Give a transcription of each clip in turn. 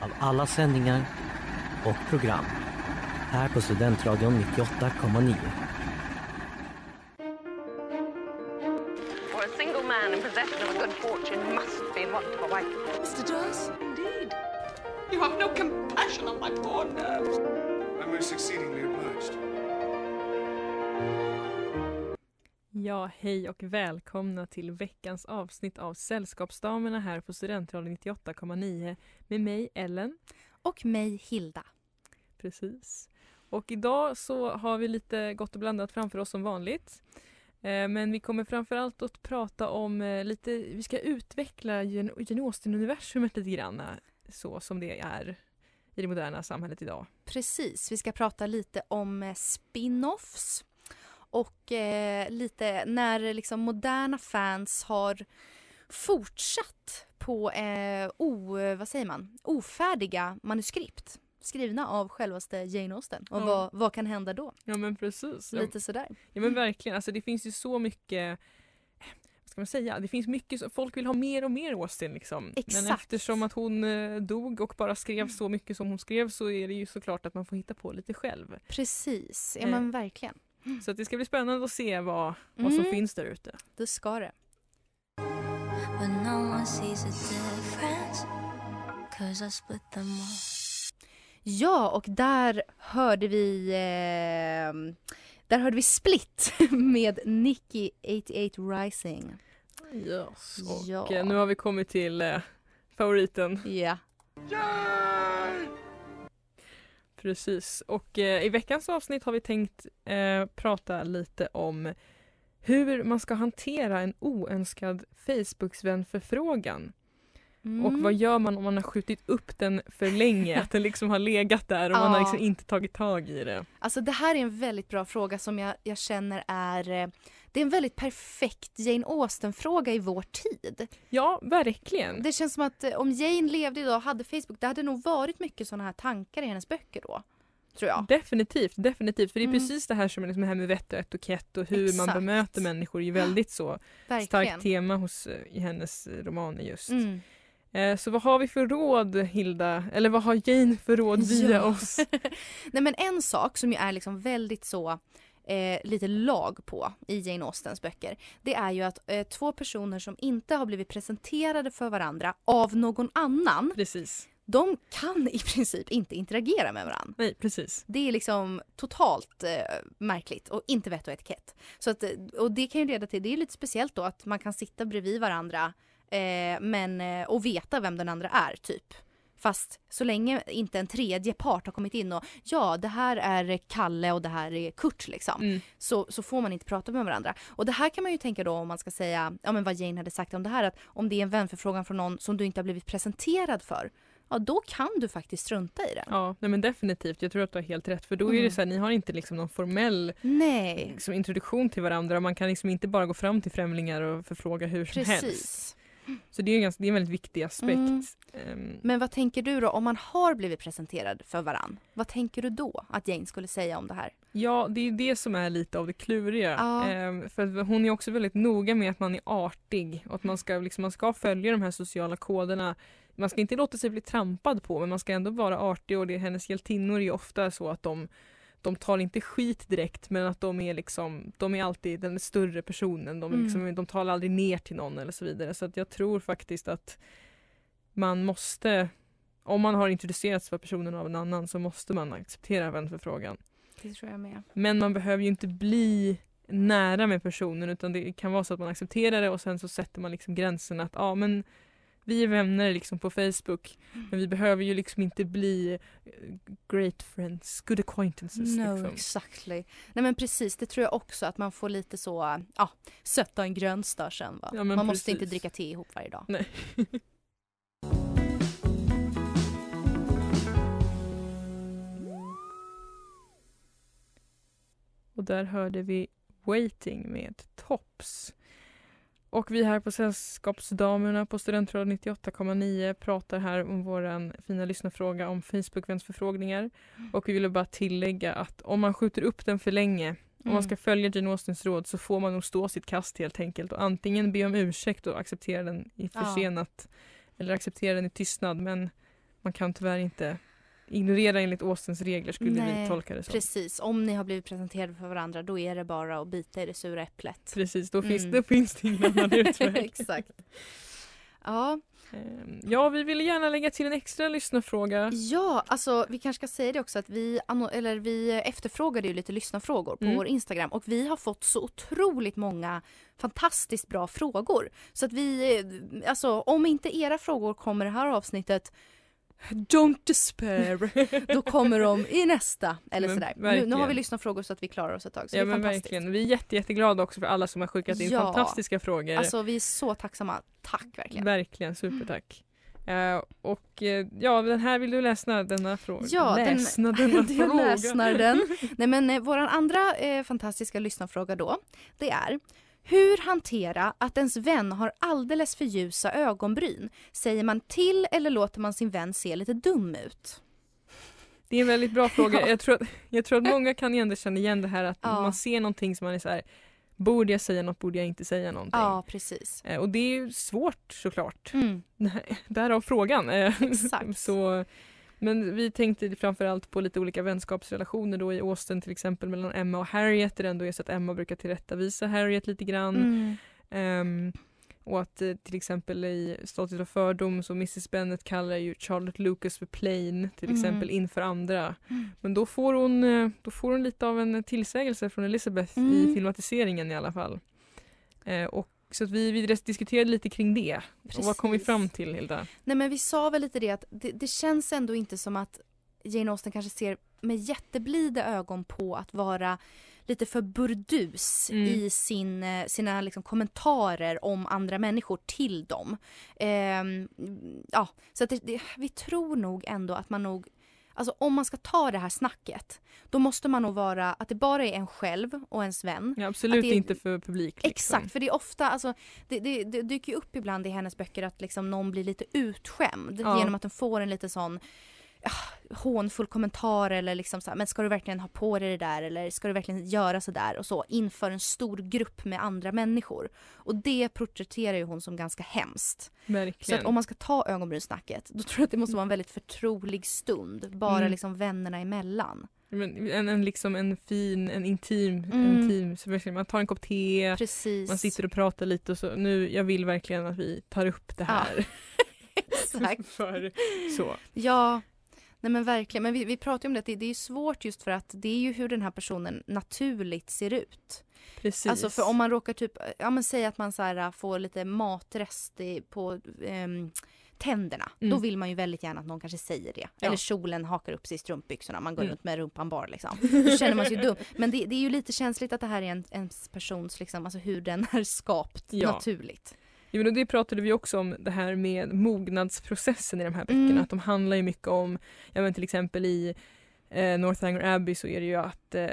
av alla sändningar och program här på Studentradion 98,9. For a single man in possession of a good fortune must be want of a wife. Mr. Dawes, indeed. You have no compassion on my poor nerves. I'm most exceedingly Ja, hej och välkomna till veckans avsnitt av Sällskapsdamerna här på Studentradion 98,9 med mig Ellen. Och mig Hilda. Precis. Och idag så har vi lite gott och blandat framför oss som vanligt. Eh, Men vi kommer framförallt att prata om eh, lite, vi ska utveckla Jane Austen-universumet lite grann så som det är i det moderna samhället idag. Precis, vi ska prata lite om eh, spin-offs och eh, lite när liksom moderna fans har fortsatt på eh, o, vad säger man? ofärdiga manuskript skrivna av självaste Jane Austen. Och Ja. vad, vad kan hända då? Ja men precis. Ja, Lite sådär. Ja men verkligen, alltså det finns ju så mycket vad ska man säga, det finns mycket, som- folk vill ha mer och mer Austin liksom. Men Exakt. eftersom att hon eh, dog och bara skrev så mycket som hon skrev så är det ju såklart att man får hitta på lite själv. Precis, ja Eh. men verkligen. Så att det ska bli spännande att se vad, vad som Mm. finns där ute. Det ska det. Ja, och där hörde vi eh, där hörde vi Split med Nicky 88 Rising. Yes. Och Ja. nu har vi kommit till eh, favoriten. Ja. Precis. Och eh, i veckans avsnitt har vi tänkt eh, prata lite om hur man ska hantera en oönskad Facebook-vänförfrågan. Mm. Och vad gör man om man har skjutit upp den för länge? att den liksom har legat där och man har Ja. liksom inte tagit tag i det. Alltså det här är en väldigt bra fråga som jag, jag känner är eh, det är en väldigt perfekt Jane Austen-fråga i vår tid. Ja, verkligen. Det känns som att eh, om Jane levde idag och hade Facebook, det hade nog varit mycket sådana här tankar i hennes böcker då. Tror jag. Definitivt, definitivt. För det är Mm. precis det här som är liksom det här med vett och etikett och hur man Exakt. bemöter människor är ju väldigt så Verkligen. starkt tema hos, eh, i hennes eh, romaner just. Mm. Eh, Så vad har vi för råd Hilda? Eller vad har Jane för råd via Ja. oss? Nej men en sak som ju är liksom väldigt så eh, lite lag på i Jane Austens böcker. Det är ju att eh, två personer som inte har blivit presenterade för varandra av någon annan. Precis. De kan i princip inte interagera med varandra. Nej, precis. Det är liksom totalt eh, märkligt och inte vett och etikett. Så att, eh, och det kan ju leda till, det är lite speciellt då att man kan sitta bredvid varandra eh, men, eh, och veta vem den andra är typ. Fast så länge inte en tredje part har kommit in och ja det här är Kalle och det här är Kurt liksom. Mm. Så, så får man inte prata med varandra. Och det här kan man ju tänka då om man ska säga, ja men vad Jane hade sagt om det här att om det är en vänförfrågan från någon som du inte har blivit presenterad för. Ja då kan du faktiskt strunta i det. Ja, nej men definitivt. Jag tror att du har helt rätt. För då är det Mm. så här, ni har inte liksom någon formell Nej. liksom, introduktion till varandra. Man kan liksom inte bara gå fram till främlingar och förfråga hur som helst. Så det är, en ganska, det är en väldigt viktig aspekt. Mm. Ehm, Men vad tänker du då om man har blivit presenterad för varann? Vad tänker du då att Jane skulle säga om det här? Ja, det är det som är lite av det kluriga. Ja. Ehm, för hon är också väldigt noga med att man är artig och att man ska, liksom, man ska följa de här sociala koderna. Man ska inte låta sig bli trampad på men man ska ändå vara artig och det, hennes hjältinnor är ju ofta så att de de tar inte skit direkt men att de är liksom, de är alltid den större personen. De, är Mm. liksom, de talar aldrig ner till någon eller så vidare. Så att jag tror faktiskt att man måste om man har introducerats för personen av en annan så måste man acceptera vänförfrågan. Det tror jag med. Men man behöver ju inte bli nära med personen utan det kan vara så att man accepterar det och sen så sätter man liksom gränsen att ja men vi är vänner liksom på Facebook men vi behöver ju liksom inte bli eh, great friends, good acquaintances. No, liksom. exactly. Nej men precis, det tror jag också att man får lite så, ja, sötta en grönstar sen va. Ja, man måste precis. inte dricka te ihop varje dag. Nej. Och där hörde vi Waiting med Tops. Och vi här på Sällskapsdamerna på Studentradion 98,9 pratar här om våran fina lyssnarfråga om Facebook-vänsförfrågningar. Och vi ville bara tillägga att om man skjuter upp den för länge om man Mm. ska följa Jane Austens råd så får man nog stå sitt kast helt enkelt och antingen be om ursäkt och acceptera den i Ja. försenat eller acceptera den i tystnad men man kan tyvärr inte ignorera enligt Austens regler skulle vi Nej, tolka det som. Precis, om ni har blivit presenterade för varandra då är det bara att bita i det sura äpplet. Precis, då finns, Mm. då finns det ingen annan utväg. Exakt. Ja, Ehm, Ja, vi ville gärna lägga till en extra lyssnarfråga. ja, alltså vi kanske ska säga det också att vi, eller vi efterfrågade ju lite lyssnarfrågor på Mm. vår Instagram och vi har fått så otroligt många fantastiskt bra frågor. Så att vi, alltså om inte era frågor kommer i det här avsnittet Don't despair! Då kommer de i nästa eller Men sådär. Nu, nu har vi lyssnarfrågor så att vi klarar oss ett tag. Så Ja det är men fantastiskt. verkligen. Vi är jätte, jätteglada också för alla som har skickat in Ja. fantastiska frågor. Alltså vi är så tacksamma. Tack verkligen. Verkligen, supertack. Eh, och eh, ja, den här vill du läsa denna fråga? Ja, den- läsna denna Du fråga. läsnar den. Nej men eh, våran andra eh, fantastiska lyssnarfråga då, det är hur hantera att ens vän har alldeles för ljusa ögonbryn? Säger man till eller låter man sin vän se lite dum ut? Det är en väldigt bra fråga. Ja. Jag, tror att, jag tror att många kan ändå känna igen det här att Ja. man ser någonting som man är så här, borde jag säga något, borde jag inte säga någonting? Ja, precis. Eh, och det är ju svårt såklart. Mm, Därav frågan. Eh, Exakt. Så, men vi tänkte framförallt på lite olika vänskapsrelationer då i Austin till exempel mellan Emma och Harriet där det ändå är så att Emma brukar tillrättavisa Harriet lite grann. mm, Ehm, och att eh, till exempel i Stolthet och fördom så Mrs Bennet kallar ju Charlotte Lucas för plain till Mm. exempel inför andra. Mm. Men då får, hon, eh, då får hon lite av en tillsägelse från Elizabeth i Mm. filmatiseringen i alla fall. Eh, och så att vi, vi diskuterade lite kring det. Och vad kom vi fram till Hilda? Nej men vi sa väl lite det att det, det känns ändå inte som att Jane Austen kanske ser med jätteblida ögon på att vara lite för burdus Mm. i sin, eh, sina liksom kommentarer om andra människor till dem. Ehm, ja, så att det, det, vi tror nog ändå att man nog Alltså om man ska ta det här snacket då måste man nog vara att det bara är en själv och ens vän. Ja, absolut det- inte för publik. Liksom. Exakt, för det är ofta, alltså, det, det, det dyker ju upp ibland i hennes böcker att liksom någon blir lite utskämd Ja. genom att den får en lite sån hånfull kommentar eller liksom så här, men ska du verkligen ha på dig det där eller ska du verkligen göra så där och så inför en stor grupp med andra människor. Och det porträtterar ju hon som ganska hemskt. Så Verkligen. att om man ska ta ögonbrynssnacket då tror jag att det måste vara en väldigt förtrolig stund, bara Mm. liksom vännerna emellan. Men en, en, liksom en fin, en intim, Mm. intim så man tar en kopp te, Precis. man sitter och pratar lite och så nu, jag vill verkligen att vi tar upp det Ja. här. Exakt. för, så. Ja, nej men verkligen. Men vi, vi pratar om det, det, det är ju svårt just för att det är ju hur den här personen naturligt ser ut. Precis. Alltså för om man råkar typ, ja men säg att man så här, får lite matrest i, på ehm, tänderna. Mm. Då vill man ju väldigt gärna att någon kanske säger det. Ja. Eller kjolen hakar upp sig i strumpbyxorna, man går Mm. runt med rumpan bar liksom. Då känner man sig dum. Men det, det är ju lite känsligt att det här är en, en persons, liksom, alltså hur den är skapt Ja. naturligt. Jo, men det pratade vi också om det här med mognadsprocessen i de här böckerna. Mm. Att de handlar ju mycket om, ja men till exempel i eh, Northanger Abbey så är det ju att eh,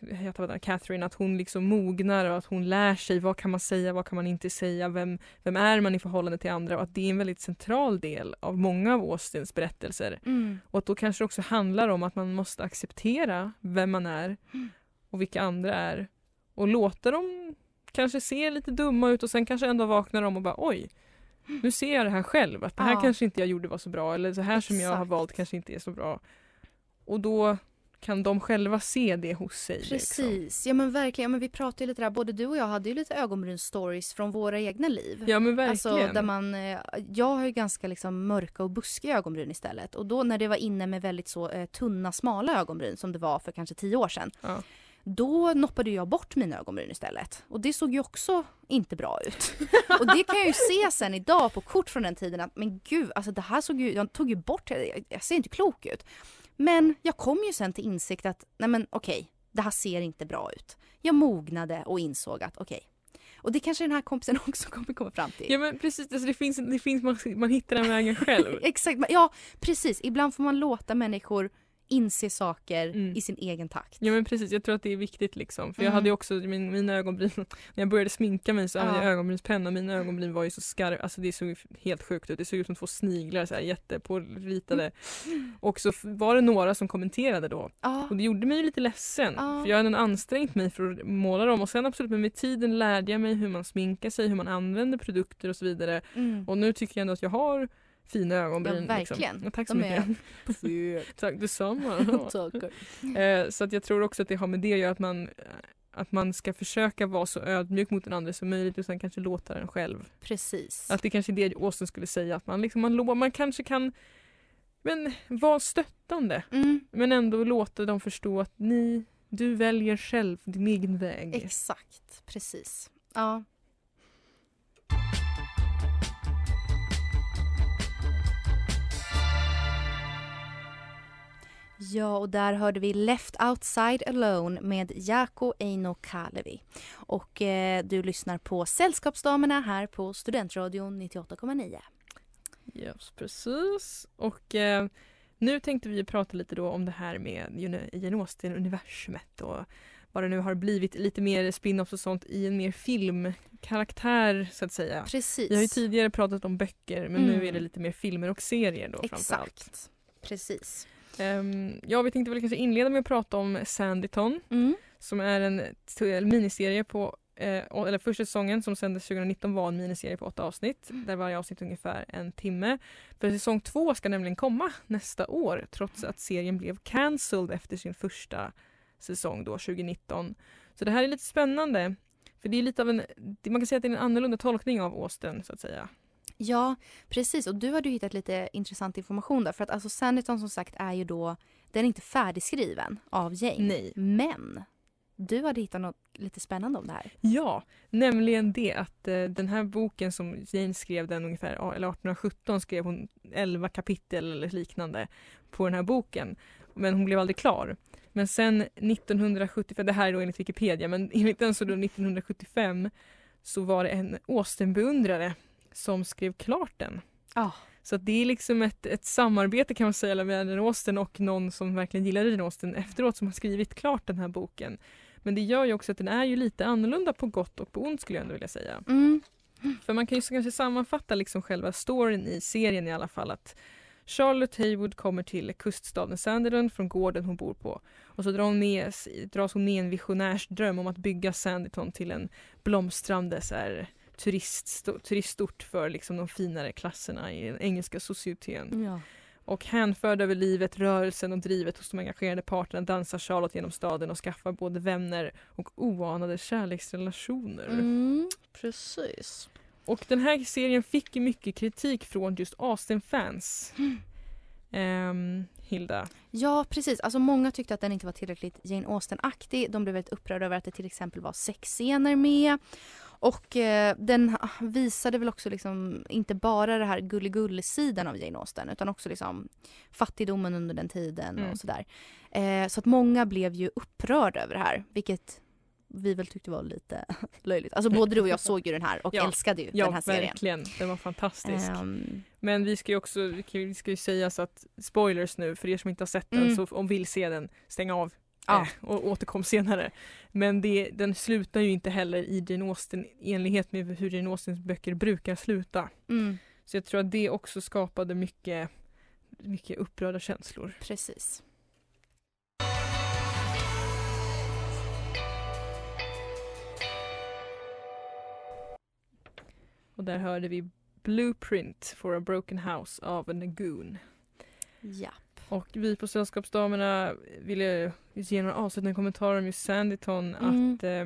jag namnet, Catherine, att hon liksom mognar och att hon lär sig vad kan man säga, vad kan man inte säga, vem, vem är man i förhållande till andra och att det är en väldigt central del av många av Austins berättelser. Mm. Och att då kanske det också handlar om att man måste acceptera vem man är Mm. och vilka andra är och låta dem kanske se lite dumma ut och sen kanske ändå vaknar de och bara oj, nu ser jag det här själv, att det här Ja. kanske inte jag gjorde var så bra eller så här som jag har Exakt. valt kanske inte är så bra. Och då kan de själva se det hos sig? Liksom? Precis, ja men verkligen. Ja, men vi pratade lite där, både du och jag hade ju lite ögonbrynsstories från våra egna liv. Ja men verkligen. Alltså där man, eh, jag har ju ganska liksom mörka och buskiga ögonbryn istället. Och då när det var inne med väldigt så eh, tunna, smala ögonbryn som det var för kanske tio år sedan. Ja. Då noppade jag bort mina ögonbryn istället. Och det såg ju också inte bra ut. och det kan jag ju se sen idag på kort från den tiden att men gud, alltså det här såg ju, jag tog ju bort det, jag, ser inte klok ut. Men jag kom ju sen till insikt att nej men okej, det här ser inte bra ut. Jag mognade och insåg att okej. Och det kanske den här kompisen också kommer komma fram till. Ja men precis, alltså det finns, det finns man, man hittar den vägen själv. Exakt, ja precis. Ibland får man låta människor inse saker Mm. i sin egen takt. Ja men precis, jag tror att det är viktigt liksom. För jag Mm. hade ju också min, mina ögonbryn, när jag började sminka mig så hade Ja. jag ögonbrynspenna och mina ögonbryn var ju så skarpa, alltså det såg helt sjukt ut. Det såg ut som två sniglar så här jättepåritade. Och så var det några som kommenterade då. Ja, Och det gjorde mig lite ledsen. Ja. För jag hade ansträngt mig för att måla dem och sen absolut men med tiden lärde jag mig hur man sminkar sig, hur man använder produkter och så vidare. mm. Och nu tycker jag ändå att jag har fina ögonbryn. Ja, verkligen. Liksom. Ja, tack så De mycket. är. Tack detsamma. Eh, så att jag tror också att det har med det att göra att man, att man ska försöka vara så ödmjuk mot den andra som möjligt och sen kanske låta den själv. Precis. Att det kanske är det Austin skulle säga, att man, liksom, man, lo- man kanske kan men, vara stöttande Mm, men ändå låta dem förstå att ni, du väljer själv din egen väg. exakt, precis. Ja. Ja, och där hörde vi Left Outside Alone med Jaakko Eino Kalevi. Och eh, du lyssnar på Sällskapsdamerna här på Studentradion 98,9. Yes, precis. Och eh, nu tänkte vi prata lite då om det här med Jane Austen-universumet och vad det nu har blivit lite mer spin-offs och sånt i en mer filmkaraktär så att säga. Precis. Vi har ju tidigare pratat om böcker men Mm. nu är det lite mer filmer och serier då framförallt. Exakt. Precis. Um, ja, vi tänkte väl kanske inleda med att prata om Sanditon Mm. som är en miniserie på eh, eller första säsongen som sändes 2019 var en miniserie på åtta avsnitt där varje avsnitt ungefär en timme. För säsong två ska nämligen komma nästa år trots att serien blev cancelled efter sin första säsong då 2019. Så det här är lite spännande. För det är lite av en, man kan säga att det är en annorlunda tolkning av Austen så att säga. Ja, precis. Och du hade ju hittat lite intressant information där. För att alltså Sanditon som sagt är ju då, den är inte färdigskriven av Jane. Nej. Men du hade hittat något lite spännande om det här. Ja, nämligen det att eh, den här boken som Jane skrev den ungefär, eller 1817 skrev hon 11 kapitel eller liknande på den här boken. Men hon blev aldrig klar. Men sen 1975, det här är då enligt Wikipedia, men enligt den så då 1975 så var det en Austen-beundrare som skrev klart den. Ja. Så det är liksom ett, ett samarbete kan man säga mellan Jane Austen och någon som verkligen gillade Jane Austen efteråt som har skrivit klart den här boken. Men det gör ju också att den är ju lite annorlunda på gott och på ont skulle jag ändå vilja säga. Mm. För man kan ju kanske sammanfatta liksom själva storyn i serien i alla fall att Charlotte Haywood kommer till kuststaden Sanditon från gården hon bor på och så drar hon med, dras hon med en visionärs dröm om att bygga Sanditon till en blomstrande så här, turist, turistort för liksom de finare klasserna i den engelska societeten. Ja. Och hänförd över livet, rörelsen och drivet hos de engagerade parterna dansar Charlotte genom staden och skaffar både vänner och oanade kärleksrelationer. Mm, precis. Och den här serien fick mycket kritik från just Austin-fans. Ehm, Hilda. Ja, precis. Alltså många tyckte att den inte var tillräckligt Jane Austen-aktig. De blev väldigt upprörda över att det till exempel var sexscener med. Och eh, den visade väl också liksom inte bara det här gulligull-sidan av Jane Austen utan också liksom fattigdomen under den tiden Mm. och sådär. Eh, så att många blev ju upprörda över det här, vilket vi väl tyckte var lite löjligt. Alltså både du och jag såg ju den här och Ja. älskade ju Ja, den här serien. verkligen. Den var fantastisk. Ehm, Men vi ska ju också, vi ska- ju säga så att spoilers nu för er som inte har sett den Mm. så om vill se den, stäng av Ja. eh, och återkom senare. Men det, den slutar ju inte heller i Jane Austen i enlighet med hur Jane Austens böcker brukar sluta. mm, Så jag tror att det också skapade mycket, mycket upprörda känslor. precis. Och där hörde vi Blueprint for a broken house av Nagoon. Japp. Och vi på Sällskapsdamerna ville ge några avslutande kommentarer om just Sanditon Mm. att eh,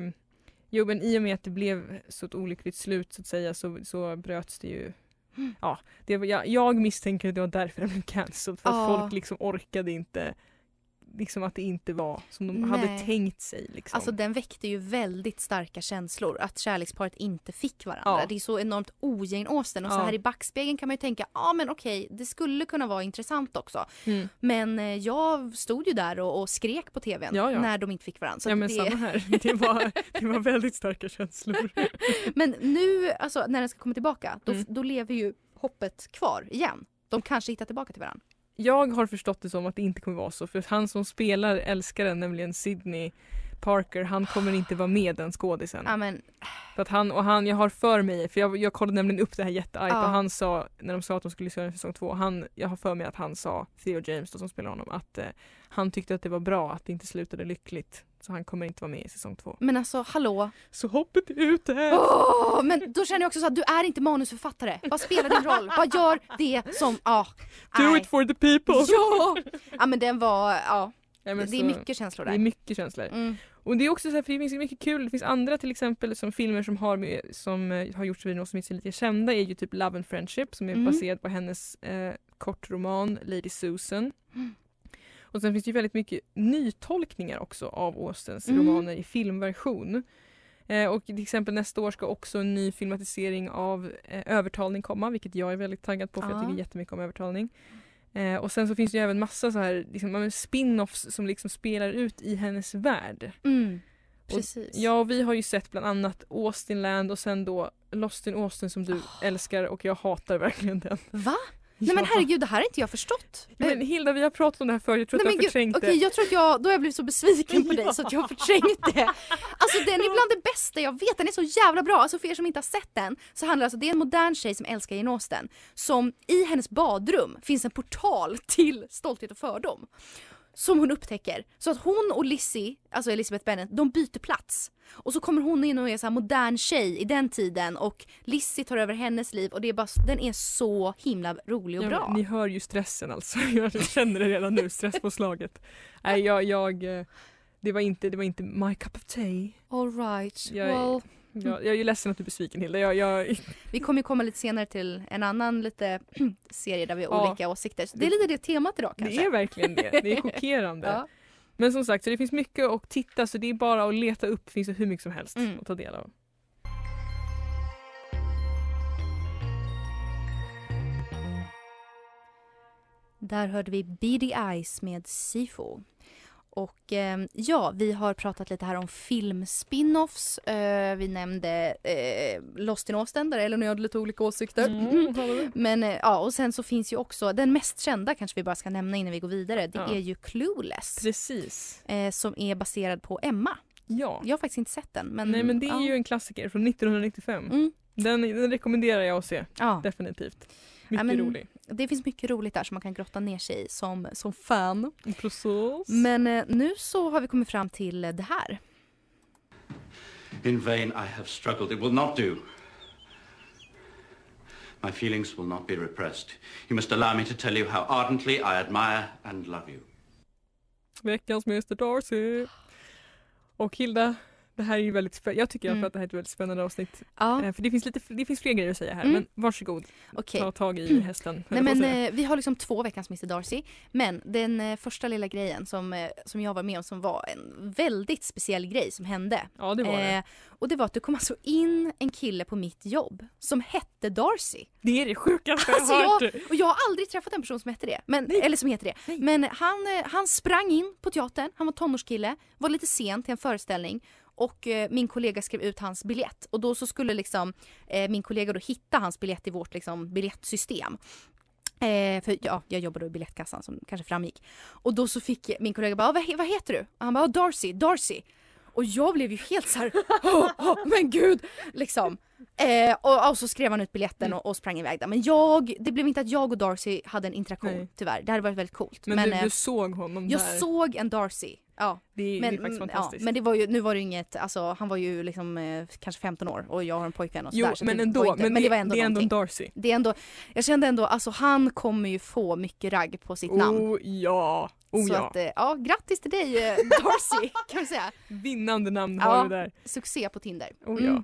jo men i och med att det blev så ett olyckligt slut så att säga så, så bröts det ju Mm. Ja, det var, jag, jag misstänker att det var därför den blev cancelled för att Ja. folk liksom orkade inte liksom att det inte var som de Nej. hade tänkt sig liksom. Alltså den väckte ju väldigt starka känslor att kärleksparet inte fick varandra. Ja. Det är så enormt o-Jane Austen och så Ja. här i backspegeln kan man ju tänka ja ah, men okej det skulle kunna vara intressant också. Mm. Men eh, jag stod ju där och, och skrek på tvn Ja, när de inte fick varandra. Så ja men det... samma här, det var, det var väldigt starka känslor. men nu alltså när den ska komma tillbaka då, Mm. då lever ju hoppet kvar igen. De kanske hittar tillbaka till varandra. Jag har förstått det som att det inte kommer vara så för att han som spelar älskaren, nämligen Sydney Parker, han kommer inte vara med den skådisen. Ja men För att han, och han, jag har för mig, för jag, jag kollade nämligen upp det här jätteargt Ja. och han sa, när de sa att de skulle göra en säsong två, han, jag har för mig att han sa, Theo James då, som spelar honom, att eh, han tyckte att det var bra att det inte slutade lyckligt. Så han kommer inte vara med i säsong två. Men alltså hallå. Så hoppet är ute! Åh, men då känner jag också så att du är inte manusförfattare. Vad spelar din roll? Vad gör det som... ah, Do nej. it for the people! Ja! ja men den var, ja. Ja, det är så- mycket känslor Det är där. mycket känslor. Mm. Och det är också så här, för det finns mycket kul, det finns andra till exempel som filmer som har, med, som eh, har gjorts och som inte är lite kända är ju typ Love and Friendship som är Mm. baserad på hennes eh, kortroman Lady Susan. Mm. Och sen finns det ju väldigt mycket nytolkningar också av Austens Mm. romaner i filmversion. Eh, och till exempel nästa år ska också en ny filmatisering av eh, Övertalning komma, vilket jag är väldigt taggad på för jag Ja. tycker jättemycket om övertalning. Eh, och sen så finns det ju även massa så här liksom, spin-offs som liksom spelar ut i hennes värld. Mm. Och- Precis. Ja, och vi har ju sett bland annat Austinland och sen då Lost in Austin som du älskar och jag hatar verkligen den. Va? Nej men herregud det här har inte jag förstått. Men Hilda, vi har pratat om det här förut, jag tror Nej, att du har gud, förträngt okej, det. jag tror att jag, då har jag blivit så besviken på dig så att jag har förträngt det. Alltså den är bland det bästa jag vet, den är så jävla bra. Alltså för er som inte har sett den så handlar alltså, det är en modern tjej som älskar Jane Austen. Som i hennes badrum finns en portal till stolthet och fördom. Som hon upptäcker. Så att hon och Lizzie, alltså Elizabeth Bennet, de byter plats. Och så kommer hon in och är så modern tjej i den tiden och Lizzie tar över hennes liv och det är bara, den är så himla rolig och Ja, bra. Ni hör ju stressen alltså, jag känner det redan nu, stresspåslaget. Nej, jag, jag, eh, det var inte, det var inte my cup of tea. All right. Jag, well, jag, jag är ledsen att du är besviken Hilda. Jag, jag, Vi kommer ju komma lite senare till en annan lite serie där vi har Ja. olika åsikter. Så det är lite det temat idag kanske. det är verkligen det, det är chockerande. Ja. Men som sagt, så det finns mycket att titta så det är bara att leta upp, finns det hur mycket som helst Mm. att ta del av. Där hörde vi Beady Eyes med Sifo. Och eh, ja, vi har pratat lite här om filmspin-offs. Eh, vi nämnde eh, Lost in Austin där Ellen och jag hade lite olika åsikter. Mm. Men eh, ja, och sen så finns ju också den mest kända kanske vi bara ska nämna innan vi går vidare. Det Ja. är ju Clueless. Precis. Eh, som är baserad på Emma. Ja. Jag har faktiskt inte sett den. Men, Nej men det är ja. ju en klassiker från 1995. Mm. Den, den rekommenderar jag att se, Ja. definitivt. Mycket men- rolig. Det finns mycket roligt där som man kan grotta ner sig i som, som fan. Precis. Men eh, nu så har vi kommit fram till det här. In vain I have struggled. It will not do. My feelings will not be repressed. You must allow me to tell you how ardently I admire and love you. Veckans Mr Darcy. Och Hilda, det här är ju väldigt spä- Jag tycker Mm. att det här är ett väldigt spännande avsnitt. Ja, Eh, För det finns, lite, det finns fler grejer att säga här, Mm. men varsågod. okej. Ta tag i hästen. höll Nej jag men eh, vi har liksom två veckans Mr Darcy. Men den eh, första lilla grejen som, eh, som jag var med om som var en väldigt speciell grej som hände. ja, det var det. Och det var att det kom alltså in en kille på mitt jobb som hette Darcy. Det är det sjukaste jag Alltså, har hört. jag, och jag har aldrig träffat en person som hette det. Men, eller som heter det. Nej. Men han, han sprang in på teatern, han var tonårskille, var lite sen till en föreställning och eh, min kollega skrev ut hans biljett och då så skulle liksom eh, min kollega då hitta hans biljett i vårt liksom, biljettsystem. Eh, för ja, jag jobbade i biljettkassan som kanske framgick. Och då så fick min kollega bara, ah, vad, vad heter du? Och han bara, ah, Darcy, Darcy. Och jag blev ju helt så här, "Åh, åh, men gud! Liksom. Eh, och, och så skrev han ut biljetten Mm. och, och sprang iväg där. Men jag, det blev inte att jag och Darcy hade en interaktion Nej. tyvärr. Det hade varit väldigt coolt. Men, Men, du, eh, du såg honom jag där. såg en Darcy. Ja. det, är, Men, det är faktiskt mm, ja, fantastiskt. men det var ju, nu var det ju inget, alltså han var ju liksom eh, kanske 15 år och jag har en pojkvän och jo, sådär. så men det ändå. inte, men, men det var ändå det är ändå en Darcy. Det är ändå, jag kände ändå, alltså han kommer ju få mycket ragg på sitt namn. Oh ja. Oh så ja. att, eh, ja, grattis till dig eh, Darcy kan vi säga. Vinnande namn Ja. har du där. Succé på Tinder. Oh Mm. ja.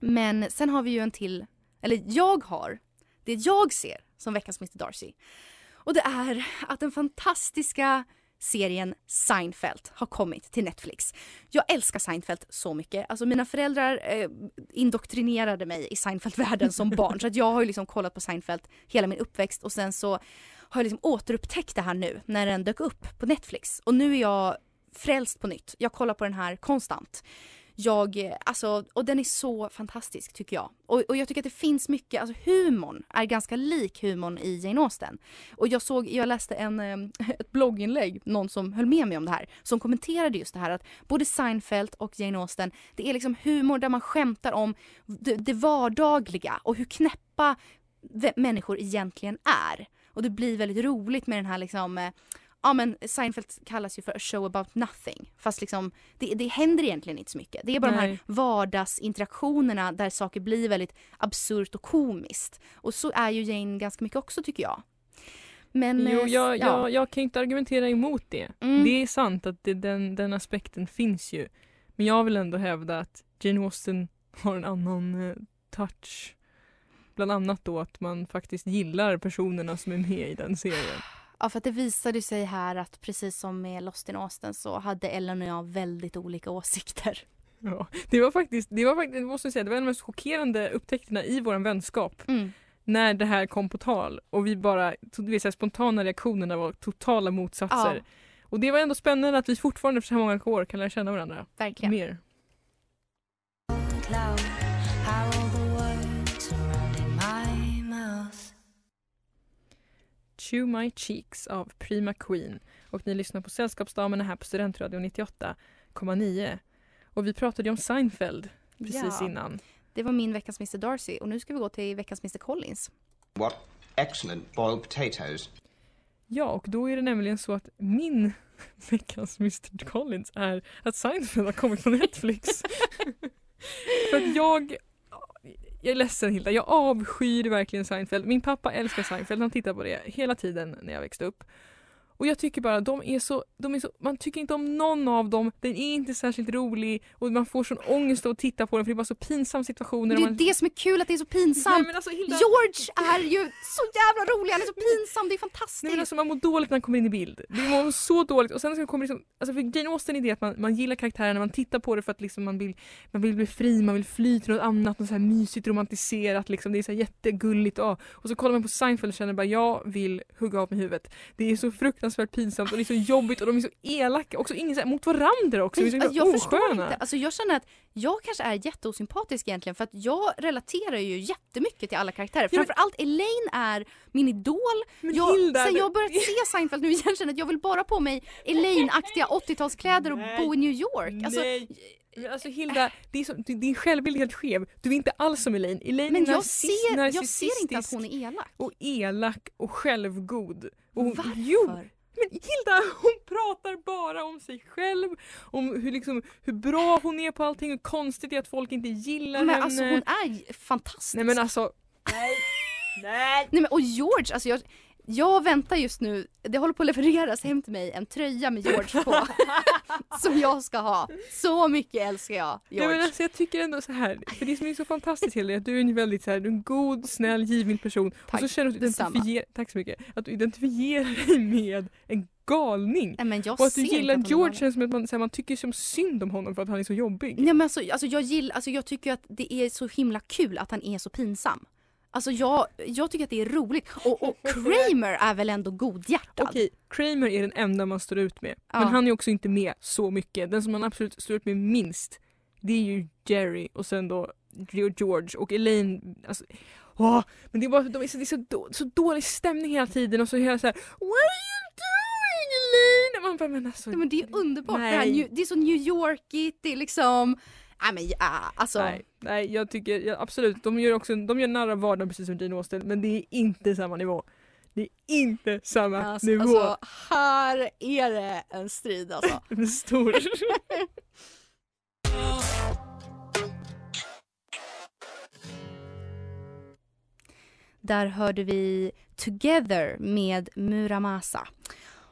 Men sen har vi ju en till, eller jag har, det jag ser som veckans Mr Darcy. Och det är att den fantastiska serien Seinfeld har kommit till Netflix. Jag älskar Seinfeld så mycket. Alltså mina föräldrar eh, indoktrinerade mig i Seinfeld-världen som barn. Så att jag har ju liksom kollat på Seinfeld hela min uppväxt och sen så har jag liksom återupptäckt det här nu när den dök upp på Netflix. Och nu är jag frälst på nytt. Jag kollar på den här konstant. Jag, eh, alltså, och den är så fantastisk tycker jag. Och, och jag tycker att det finns mycket, alltså humorn är ganska lik humorn i Jane Austen. Och jag såg, jag läste en, ehm, ett blogginlägg, någon som höll med mig om det här, som kommenterade just det här att både Seinfeld och Jane Austen, det är liksom humor där man skämtar om det, det vardagliga och hur knäppa människor egentligen är. Och det blir väldigt roligt med den här liksom eh, Ja men Seinfeld kallas ju för a show about nothing. Fast liksom det, det händer egentligen inte så mycket. Det är bara de Nej. här vardagsinteraktionerna där saker blir väldigt absurt och komiskt. Och så är ju Jane ganska mycket också tycker jag. Men Jo, eh, jag, ja. jag, jag kan inte argumentera emot det. Mm. Det är sant att det, den, den aspekten finns ju. Men jag vill ändå hävda att Jane Austen har en annan eh, touch. Bland annat då att man faktiskt gillar personerna som är med i den serien. Ja för att det visade sig här att precis som med Lost in Austin så hade Ellen och jag väldigt olika åsikter. Ja, det var faktiskt, det var faktiskt, jag måste säga, det var en av de mest chockerande upptäckterna i vår vänskap. Mm. När det här kom på tal och vi bara, du vet, så här, spontana reaktionerna var totala motsatser. Ja. Och det var ändå spännande att vi fortfarande efter så här många år kan lära känna varandra Verkligen. mer. cloud. Chew My Cheeks av Prima Queen. Och ni lyssnar på Sällskapsdamerna här på Studentradion 98,9. Och vi pratade ju om Seinfeld precis Ja. innan. Det var min veckans Mr Darcy och nu ska vi gå till veckans Mr Collins. What excellent boiled potatoes. Ja, och då är det nämligen så att min veckans Mr Collins är att Seinfeld har kommit på Netflix. För att jag jag är ledsen Hilda, jag avskyr verkligen Seinfeld. Min pappa älskar Seinfeld, han tittar på det hela tiden när jag växte upp. Och jag tycker bara de är så, de är så, man tycker inte om någon av dem, den är inte särskilt rolig och man får sån ångest av att titta på den för det är bara så pinsamma situationer. Det är man, det som är kul att det är så pinsamt. Nej, alltså, Hilda- George är ju så jävla rolig, han är så pinsam, det är fantastiskt. Nej men alltså man mår dåligt när han kommer in i bild. Det mår så dåligt och sen så kommer liksom, alltså för Jane Austen är det att man, man gillar karaktärerna, man tittar på det för att liksom man vill, man vill bli fri, man vill fly till något annat, något så här mysigt romantiserat liksom, det är så här jättegulligt och, och så kollar man på Seinfeld och känner bara jag vill hugga av mig huvudet. Det är så fruktansvärt pinsamt och det är så jobbigt och de är så elaka också, ingen så här, mot varandra också, så Alltså, jag förstår inte. Alltså, jag känner att jag kanske är jätteosympatisk egentligen för att jag relaterar ju jättemycket till alla karaktärer. Ja, men- Framförallt Elaine är min idol. Men jag, Hilda, sen jag börjat se Seinfeld nu igen känner att jag vill bara på mig Elaine-aktiga 80-talskläder och bo i New York. Alltså, Nej. Alltså Hilda, det är du- din självbild är helt skev. Du är inte alls som Elaine. Elaine men är jag ser, jag ser inte att hon är elak. och elak och självgod. Och hon, Varför? Jo, Hilda hon pratar bara om sig själv, om hur, liksom, hur bra hon är på allting, hur konstigt det är att folk inte gillar Men henne. alltså hon är fantastisk. Nej men alltså, Nej men och George, alltså jag, jag väntar just nu, det håller på att levereras hem till mig en tröja med George på. som jag ska ha. Så mycket älskar jag nej, George. men alltså jag tycker ändå så här, för det som är så fantastiskt är att du är en väldigt så här, en god, snäll, givmild person. och så Tack, känner du identifier, tack så mycket, att du identifierar dig med en galning. Nej, men jag och att du gillar George känns som att man, här, man tycker som synd om honom för att han är så jobbig. Nej men alltså, alltså, jag gillar, alltså jag tycker att det är så himla kul att han är så pinsam. Alltså jag, jag tycker att det är roligt. Och, och Kramer är väl ändå godhjärtad? Okej, Kramer är den enda man står ut med. Ja. Men han är också inte med så mycket. Den som man absolut står ut med minst, det är ju Jerry och sen då George och Elaine. Alltså, åh, men det är, bara, de är så, det är så, då, så dålig stämning hela tiden och så hela så här What are you doing Elaine? Man bara, men alltså, Nej, men det är underbart. Det, här, det är så New Yorkigt, det är liksom Nej men ja, alltså. Nej, nej jag tycker ja, absolut, de gör också de gör narr av vardagen precis som Jane Austen men det är inte samma nivå. Det är inte samma Alltså, nivå. alltså, här är det en strid alltså. En stor. Där hörde vi Together med Muramasa.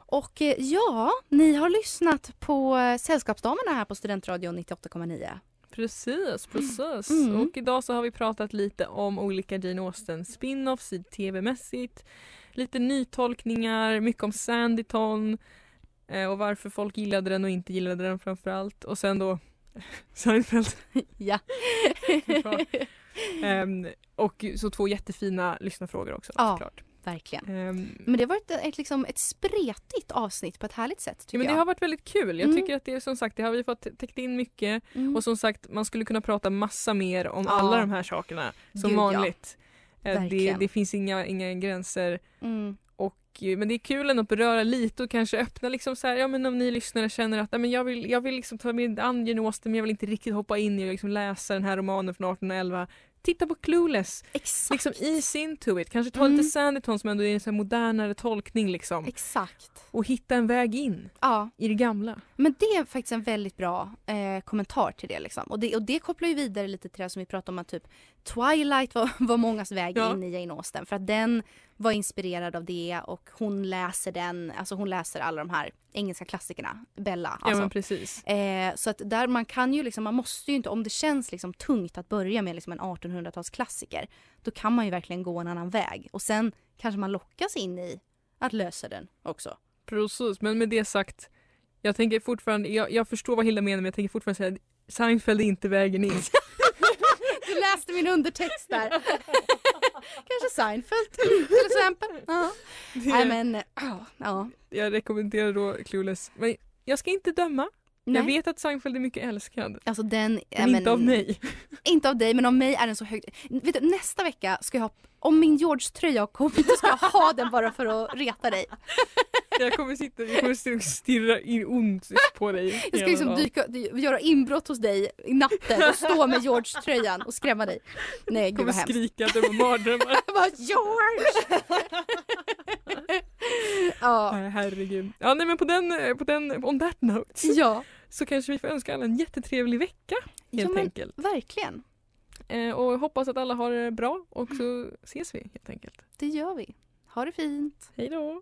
Och eh, ja, ni har lyssnat på eh, Sällskapsdamerna här på Studentradion 98,9. Precis, precis. Mm. Och idag så har vi pratat lite om olika Jane Austen spin-offs i tv-mässigt. Lite nytolkningar, mycket om Sanditon eh, och varför folk gillade den och inte gillade den framförallt. Och sen då Seinfeld. Ja. Ehm, och så två jättefina lyssnarfrågor också Ja. såklart. Verkligen. Ehm, Men det har varit ett, liksom, ett spretigt avsnitt på ett härligt sätt tycker Ja, men det jag. har varit väldigt kul. Jag Mm. tycker att det är som sagt, det har vi fått täckt in mycket Mm. och som sagt man skulle kunna prata massa mer om Ja. alla de här sakerna som Gud, ja. vanligt. Eh, Det, det finns inga, inga gränser Mm. och eh, men det är kul ändå att beröra lite och kanske öppna liksom så här, ja men om ni lyssnare känner att "Nej, men jag vill, jag vill liksom ta med an Jane Austen men jag vill inte riktigt hoppa in i och liksom läsa den här romanen från 1811. Titta på Clueless, Exakt. liksom ease into it. Kanske ta Mm. lite Sanditon som ändå är en modernare tolkning liksom. Exakt. Och hitta en väg in Ja, i det gamla. men det är faktiskt en väldigt bra eh, kommentar till det. Liksom. Och, det och det kopplar ju vidare lite till det som vi pratade om att typ Twilight var, var mångas väg Ja. in i Jane Austen. För att den var inspirerad av det och hon läser den, alltså hon läser alla de här engelska klassikerna, Bella. Ja Alltså. men precis. Eh, så att där man kan ju liksom, man måste ju inte, om det känns liksom tungt att börja med liksom en 1800-talsklassiker, då kan man ju verkligen gå en annan väg. Och sen kanske man lockas in i att lösa den också. Precis, men med det sagt, jag tänker fortfarande, jag, jag förstår vad Hilda menar men jag tänker fortfarande säga att Seinfeld är inte vägen in. Du läste min undertext där. kanske Seinfeld till exempel. Ja. Nej men, ja. ja. Jag rekommenderar då Clueless. Men jag ska inte döma. Nej. Jag vet att Seinfeld är mycket älskad. Alltså den... Men ja, inte av mig. Inte av dig men av mig är den så högt. Vet du, nästa vecka ska jag ha, om min George-tröja har kommit, då ska jag ha den bara för att reta dig. Jag kommer sitta jag kommer stirra in ont på dig. Jag ska liksom dyka, dy- göra inbrott hos dig i natten och stå med George-tröjan och skrämma dig. Nej gud vad hemskt. skrika att det var mardrömmar. Jag bara George! ja. Herregud. Ja nej men på den, på den, on that note. ja, Så kanske vi får önska alla en jättetrevlig vecka helt ja enkelt. verkligen. Eh, och hoppas att alla har det bra och så ses vi helt enkelt. Det gör vi. Ha det fint. Hej då!